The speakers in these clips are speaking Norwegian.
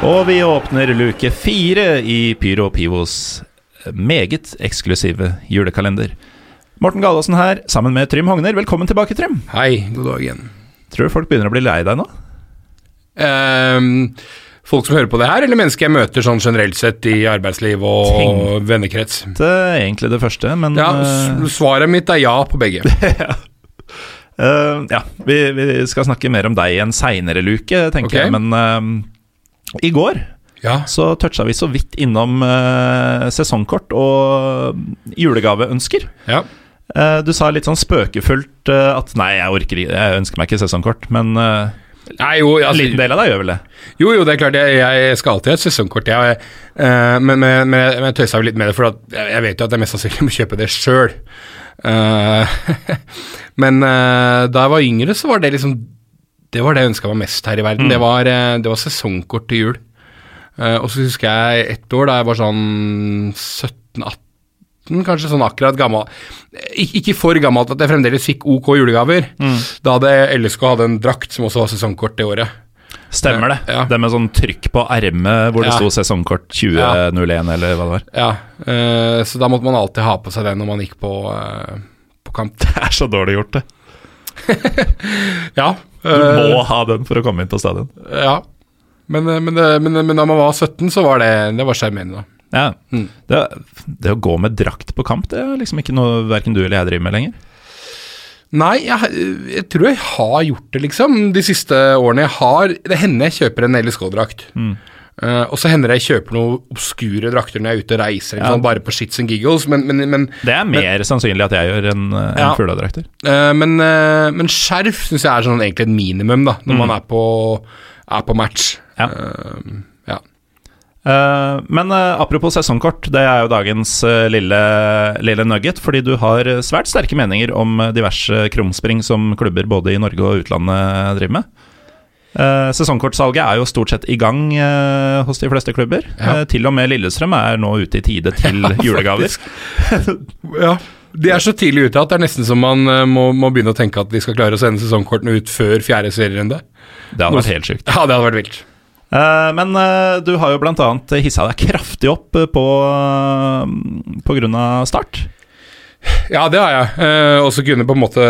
Og vi åpner luke fire i Pyro Pivos meget eksklusive julekalender. Morten Galaasen her, sammen med Trym Hogner. Velkommen tilbake, Trym. Hei, god dag igjen. Tror du folk begynner å bli lei deg nå? Um, folk som hører på det her, eller mennesker jeg møter sånn generelt sett i arbeidsliv og Tenkte vennekrets? Det er egentlig det første, men Ja, eh, Svaret mitt er ja på begge. uh, Ja, vi, vi skal snakke mer om deg i en seinere luke, tenker okay. jeg. Men eh, i går Ja, så toucha vi så vidt innom eh, sesongkort og julegaveønsker. ja. Eh, du sa litt sånn spøkefullt eh, at nei, jeg orker ikke, jeg ønsker meg ikke sesongkort, men eh, Nei, jo, en altså, liten del av deg gjør vel det? jo, jo, det er klart, jeg, jeg skal alltid ha et sesongkort, jeg. eh, men, men, men, men jeg tøysa jo litt med det, for jeg vet jo at jeg mest sannsynlig må kjøpe det sjøl. men uh, da jeg var yngre, så var det liksom Det var det jeg ønska meg mest her i verden. Det, var, eh, det var sesongkort til jul. Uh, og så husker jeg ett år da jeg var sånn 17-18, kanskje sånn akkurat gammel Ik Ikke for gammelt at jeg fremdeles fikk OK julegaver. Da hadde LSK hadde en drakt som også var sesongkort det året. Stemmer det. Ja. Det med sånn trykk på ermet hvor det Ja. sto sesongkort 2001 eller hva det var. Ja, uh, Så da måtte man alltid ha på seg den når man gikk på, uh, på kamp. Det er så dårlig gjort, det. Ja. Du eh, må ha den for å komme inn på stadion. ja. Men, eh, men, men, men da man var 17, så var det Det var sjarmerende. Ja. Mm. Det, det å gå med drakt på kamp, det er liksom ikke noe verken du eller jeg driver med lenger. Nei, jeg, jeg tror jeg har gjort det, liksom. De siste årene jeg har Det hender jeg kjøper en LSK-drakt. Eh, og så hender det jeg kjøper noen obskure drakter når jeg er ute og reiser, Ja. sånn, bare på shits and giggles. Men, men, men, Det er mer sannsynlig at jeg gjør enn en Ja. fugledrakter. Uh, men, uh, men skjerf syns jeg er sånn egentlig et minimum, da, når man er på, er på match. Ja. Eh, ja. Eh, men eh, apropos sesongkort, det er jo dagens eh, lille, lille nugget. Fordi du har svært sterke meninger om eh, diverse krumspring som klubber både i Norge og utlandet driver med. Eh, sesongkortsalget er jo stort sett i gang uh, hos de fleste klubber. Ja. Uh, til og med Lillestrøm er nå ute i tide til julegaver. ja. De er så tidlig ute at det er nesten som man må, må begynne å tenke at de skal klare å sende sesongkortene ut før fjerde serierunde. Det hadde vært helt sjukt. Ja, det hadde vært vilt. Men du har jo annet hissa deg kraftig opp på, uh, på grunn av Start. Ja, det har jeg. Og så kunne på en måte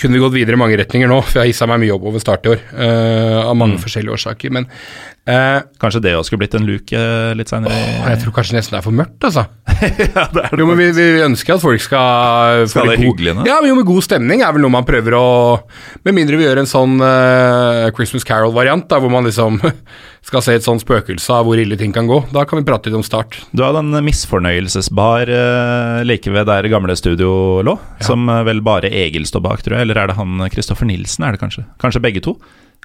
Kunne vi gått videre i mange retninger nå, for jeg har hissa meg mye opp over start i år. Uh, av mange forskjellige årsaker. Men uh, Kanskje det også skulle blitt en luke eh, litt seinere? jeg tror kanskje nesten det er for mørkt, altså. ja, det er det Jo, men vi, vi ønsker at folk skal Skal det hyggelig nå? Ja, men jo, med god stemning er vel noe man prøver å Med mindre vi gjør en sånn uh, Christmas Carol-variant, hvor man liksom skal se et sånn spøkelse av hvor ille ting kan gå. Da kan vi prate litt om start. Du har den misfornøyelsesbar like ved der gamle studio lå, som eh, vel bare Egil står bak, tror jeg. Eller er det han Kristoffer Nilsen, er det kanskje? Kanskje begge to?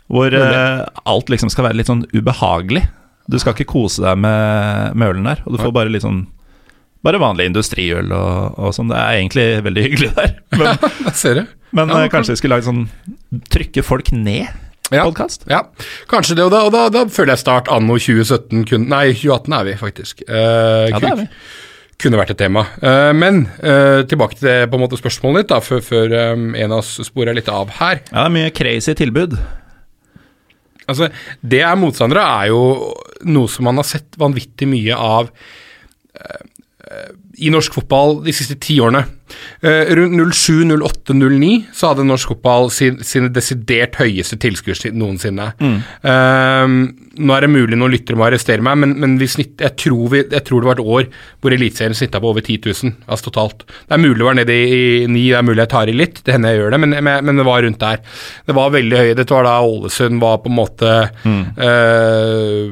Hvor uh, alt liksom skal være litt sånn ubehagelig. Du skal ikke kose deg med, med ølen der, og du får bare litt sånn Bare vanlig industriøl og, og sånn. Det er egentlig veldig hyggelig der. Men, Der ser du. men Ja, eh, kanskje vi skulle lage sånn Trykke folk ned Ja. podkast? Ja, kanskje det, og da, og da, da føler jeg start anno 2017 kun, Nei, 2018 er vi faktisk. Eh, Ja, det er vi. Kunne vært et tema. Eh, men eh, tilbake til det, på en måte spørsmålet ditt, da, før, før eh, en av oss sporer litt av her. Ja, det er mye crazy tilbud. Altså, Det er motstandere er jo noe som man har sett vanvittig mye av i norsk fotball de siste ti årene. Eh, rundt 07, 08, 09 så hadde norsk fotball sin, sine desidert høyeste tilskudd noensinne. Eh, nå er det mulig noen lyttere må arrestere meg, men, men snitt, jeg, tror vi, jeg tror det var et år hvor Eliteserien snitta på over 10 000, altså totalt. Det er mulig det var nede i, i 9, det er mulig jeg tar i litt, det hender jeg gjør det, men, men, det var rundt der. Det var veldig høye. Dette var da Ålesund var på en måte eh,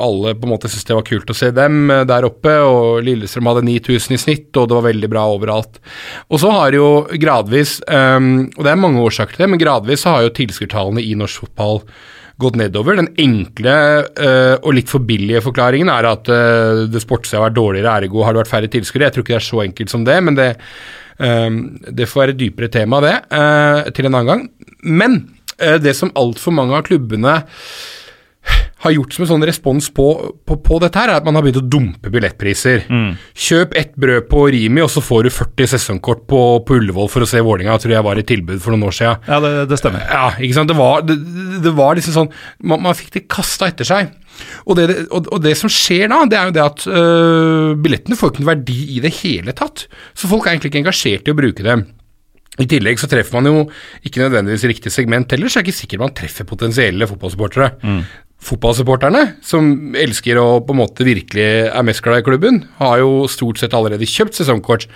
Alle på en måte syntes det var kult å se dem eh, der oppe, og Lillestrøm hadde 9000 i snitt, og det var veldig bra overalt. Og så har jo gradvis, um, og det er mange årsaker til det, men gradvis så har jo tilskuertallene i norsk fotball gått nedover. Den enkle uh, og litt for billige forklaringen er at uh, det sportslige har vært dårligere, ergo har det vært færre tilskuere. Jeg tror ikke det er så enkelt som det, men det, um, det får være et dypere tema, det, uh, til en annen gang. Men det som altfor mange av klubbene har gjort som en sånn respons på, på, på, dette, her, er at man har begynt å dumpe billettpriser. Mm. Kjøp ett brød på Rimi, og så får du 40 sesongkort på, på Ullevål for å se Vålinga, tror jeg var i tilbud for noen år siden. Ja, det, det stemmer. Ja, ikke sant. Det var, det, det var liksom sånn Man, man fikk det kasta etter seg. Og det, og, og det, som skjer da, det er jo det at øh, billettene får ikke noen verdi i det hele tatt. Så folk er egentlig ikke engasjert i å bruke dem. I tillegg så treffer man jo ikke nødvendigvis riktig segment heller, så er det ikke sikkert man treffer potensielle fotballsupportere. Mm. Fotballsupporterne, som elsker og på en måte virkelig er mest glad i klubben, har jo stort sett allerede kjøpt sesongkort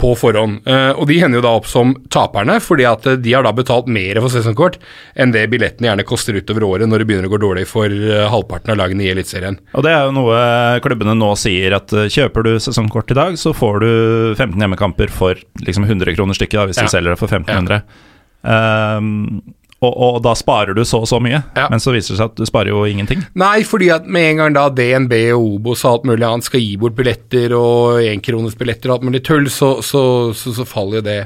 på forhånd. Uh, og de hender jo da opp som taperne, fordi at de har da betalt mer for sesongkort enn det billettene gjerne koster utover året når det begynner å gå dårlig for uh, halvparten av lagene i Eliteserien. Og det er jo noe klubbene nå sier, at kjøper du sesongkort i dag, så får du 15 hjemmekamper for liksom 100 kroner stykket, hvis ja. du selger det for 1500. Ja. Um, og, og, da sparer du så og så mye, ja. men så viser det seg at du sparer jo ingenting. Nei, fordi at med en gang da DNB og Obos og alt mulig annet skal gi bort billetter og énkronersbilletter og alt mulig tull, så, så, så, så faller jo det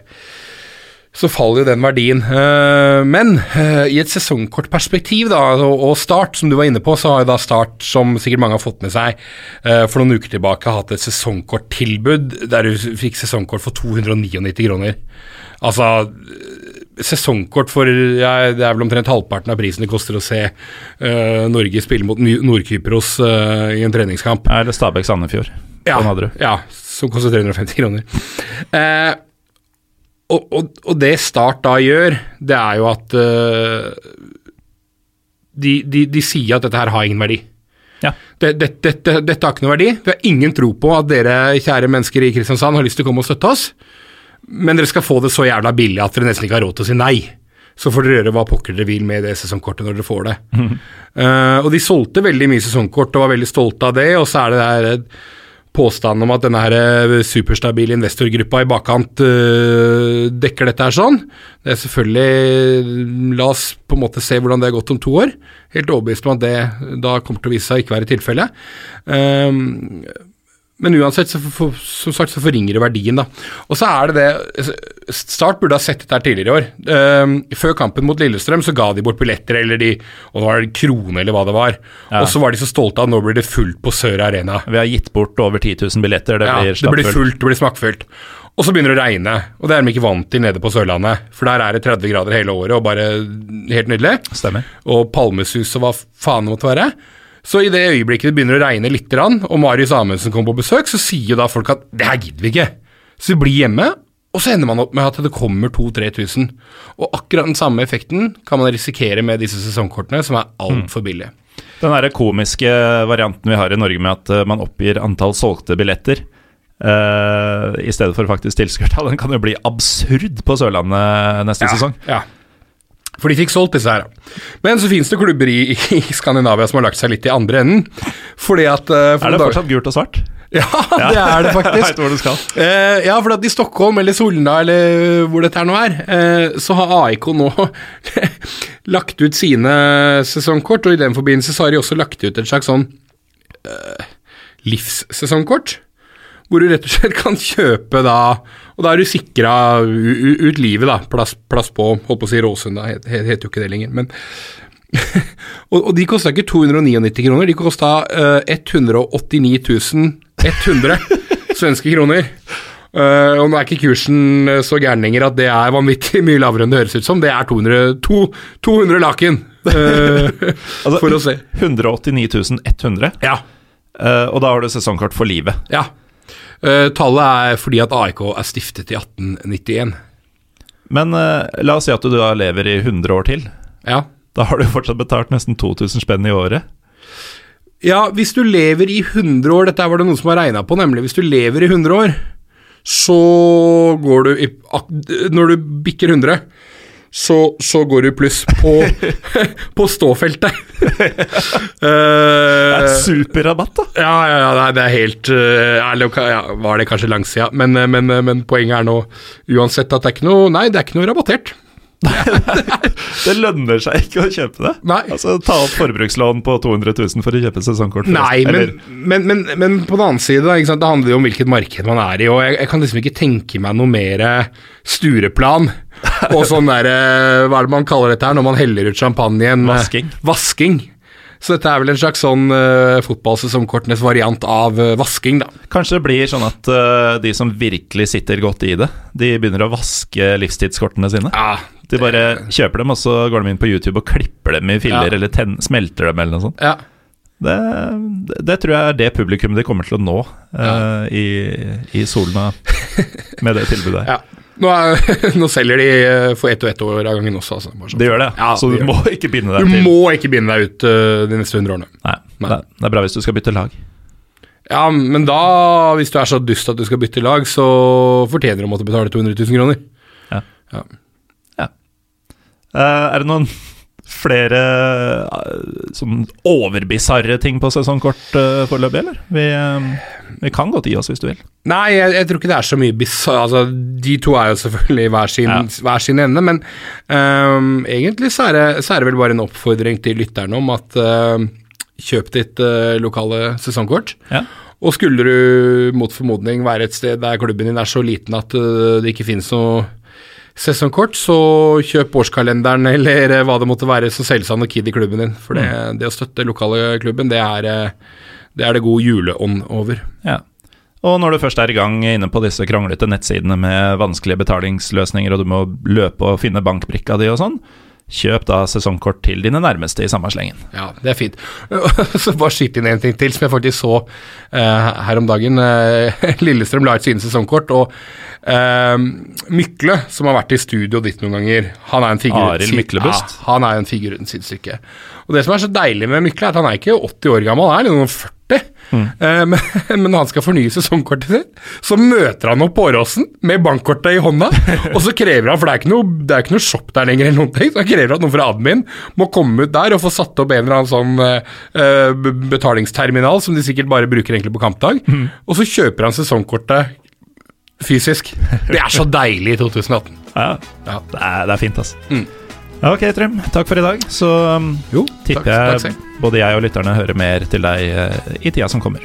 så faller jo den verdien. Uh, men uh, i et sesongkortperspektiv da, og, og, Start, som du var inne på, så har jo da Start, som sikkert mange har fått med seg, uh, for noen uker tilbake hatt et sesongkorttilbud der du fikk sesongkort for 299 kroner. Altså sesongkort for ja, Det er vel omtrent halvparten av prisen det koster å se uh, Norge spille mot Nord-Kypros uh, i en treningskamp. Er det Stabæk Sandefjord? Ja, ja, som koster 350 kroner. Uh, og, og, og, det Start da gjør, det er jo at de, de, de, sier at dette her har ingen verdi. Ja. Dette, dette, dette, dette har ikke noe verdi. Vi har ingen tro på at dere kjære mennesker i Kristiansand har lyst til å komme og støtte oss men dere skal få det så jævla billig at dere nesten ikke har råd til å si nei. Så får dere gjøre hva pokker dere vil med det sesongkortet når dere får det. Mm. Uh, og de solgte veldig mye sesongkort og var veldig stolte av det, og så er det der eh, påstanden om at denne her eh, superstabile investorgruppa i bakkant uh, dekker dette her sånn. Det er selvfølgelig La oss på en måte se hvordan det har gått om to år. Helt overbevist om at det da kommer til å vise seg å ikke være tilfellet. Uh, men uansett, så for, som sagt, så forringer det verdien, da. Og så er det det Start burde ha sett dette her tidligere i år. Uh, før kampen mot Lillestrøm så ga de bort billetter, eller de Og det var det krone, eller hva det var. Ja. Og så var de så stolte av at nå blir det fullt på Sør Arena. Vi har gitt bort over 10 000 billetter. Det ja, blir Det blir fullt, det blir smakkfullt. Og så begynner det å regne, og det er de ikke vant til nede på Sørlandet. For der er det 30 grader hele året, og bare helt nydelig. Stemmer. Og palmesus og hva faen det måtte være. Så i det øyeblikket det begynner å regne litt, og Marius Amundsen kommer på besøk, så sier jo da folk at det her gidder vi ikke. Så vi blir hjemme, og så ender man opp med at det kommer 2000-3000. Og akkurat den samme effekten kan man risikere med disse sesongkortene, som er altfor mm. billige. Den der komiske varianten vi har i Norge med at eh, man oppgir antall solgte billetter uh, i stedet for faktisk tilskuertall, den kan jo bli absurd på Sørlandet neste ja, sesong. Ja. For de fikk solgt disse her. Men så finnes det klubber i, i, Skandinavia som har lagt seg litt i andre enden. Fordi at uh, Er det fortsatt gult og svart? Ja, ja, det er det faktisk. Uh, ja, for at i Stockholm eller Solna eller hvor dette her nå er, uh, så har AIK nå lagt ut sine sesongkort, og i den forbindelse så har de også lagt ut et slags sånn livssesongkort hvor du rett og slett kan kjøpe da Og da er du sikra ut livet, da. Plass, plass på Holdt på å si Råsund, da. Heter het jo ikke det lenger. Men og, og, de kosta ikke 299 kroner, de kosta uh, 189 100 svenske kroner. Uh, og nå er ikke kursen uh, så gæren lenger at det er vanvittig mye lavere enn det høres ut som. Det er 200, to, 200 laken, uh, altså, for å se. 189 100? Ja. og da har du sesongkort for livet? Ja. Eh, tallet er fordi at AIK er stiftet i 1891. Men uh, la oss si at du da lever i 100 år til. Ja. Da har du fortsatt betalt nesten 2000 spenn i året. ja, hvis du lever i 100 år, dette var det noen som har regna på, nemlig hvis du lever i 100 år, så går du i Når du bikker 100, så, så går du i pluss på, på ståfeltet. Det er et superrabatt, da! Ja, ja, ja, det er helt uh, ja, Var det kanskje langsida, men, eh, men, men poenget er nå uansett at det er ikke noe Nei, det er ikke noe rabattert. Det lønner seg ikke å kjøpe det. Nei. Altså Ta opp forbrukslån på 200 000 for å kjøpe sesongkort. Nei, men, men, men, men på den annen side, det handler jo om hvilket marked man er i. Og jeg, jeg kan liksom ikke tenke meg noe mer stureplan og sånn derre Hva er det man kaller dette her når man heller ut champagnen? Vasking. Vasking. Så dette er vel en slags sånn uh, fotballsesongkortenes variant av uh, vasking, da. Kanskje det blir sånn at uh, de som virkelig sitter godt i det, de begynner å vaske livstidskortene sine. Ja, De bare kjøper dem, og så går de inn på YouTube og klipper dem i filler, Ja. eller ten smelter dem, eller noe sånt. ja. Det, det, tror jeg er det publikum de kommer til å nå eh, i, i solen med det tilbudet ja. Nå, er, nå selger de eh, for ett og ett år av gangen også, altså. Sånn. Det gjør det, Ja, så det du må må ikke binde Du deg til må ikke binde deg ut uh, de neste 100 årene. Nei, Nei. Det, det er bra hvis du skal bytte lag. Ja, men da, hvis du er så dust at du skal bytte lag, så fortjener du å måtte betale 200 000 kroner. Ja. Ja. er det noen flere uh, sånn overbisarre ting på sesongkort uh, foreløpig, eller? Vi, eh, vi kan godt gi oss hvis du vil. Nei, jeg, jeg tror ikke det er så mye bizarre altså, De to er jo selvfølgelig hver sin, Ja. hver sin ende, men um, egentlig så er, det, så er det vel bare en oppfordring til lytterne om at uh, kjøp ditt uh, lokale sesongkort. Ja. Og skulle du mot formodning være et sted der klubben din er så liten at eh, det ikke finnes noe sesongkort, så kjøp årskalenderen eller eh, hva det måtte være så selges og kid i klubben din. For det, det å støtte lokale klubben, det er, eh, det er det god juleånd over. Ja. Og når du først er i gang inne på disse kranglete nettsidene med vanskelige betalingsløsninger, og du må løpe og finne bankbrikka di og sånn, kjøp da sesongkort til dine nærmeste i samme slengen. Ja, det er fint. Så bare skyt inn en ting til som jeg faktisk så uh, her om dagen. Uh, Lillestrøm la ut sine sesongkort, og uh, Mykle, som har vært i studio ditt noen ganger Han er en figur Arild Myklebust. Ja, han er en figur uten sidestykke. Og det som er så deilig med Mykle, er at han er ikke 80 år gammel, han er noen 40. Mm. Eh, men, men når han skal fornye sesongkortet sitt, så møter han opp på Åråsen med bankkortet i hånda, og så krever han, for det er ikke noe, er ikke noe shop der lenger, eller noen ting, så han krever at noen fra admin må komme ut der og få satt opp en eller annen sånn eh, betalingsterminal, som de sikkert bare bruker egentlig på kampdag, og så kjøper han sesongkortet fysisk. Det er så deilig i 2018. Ja, Ja. Det, er, det er fint, altså. Mm. Ja, Ok, Trym. Takk for i dag. Så um, Jo, tipper takk, takk jeg takk både jeg og lytterne hører mer til deg uh, i tida som kommer.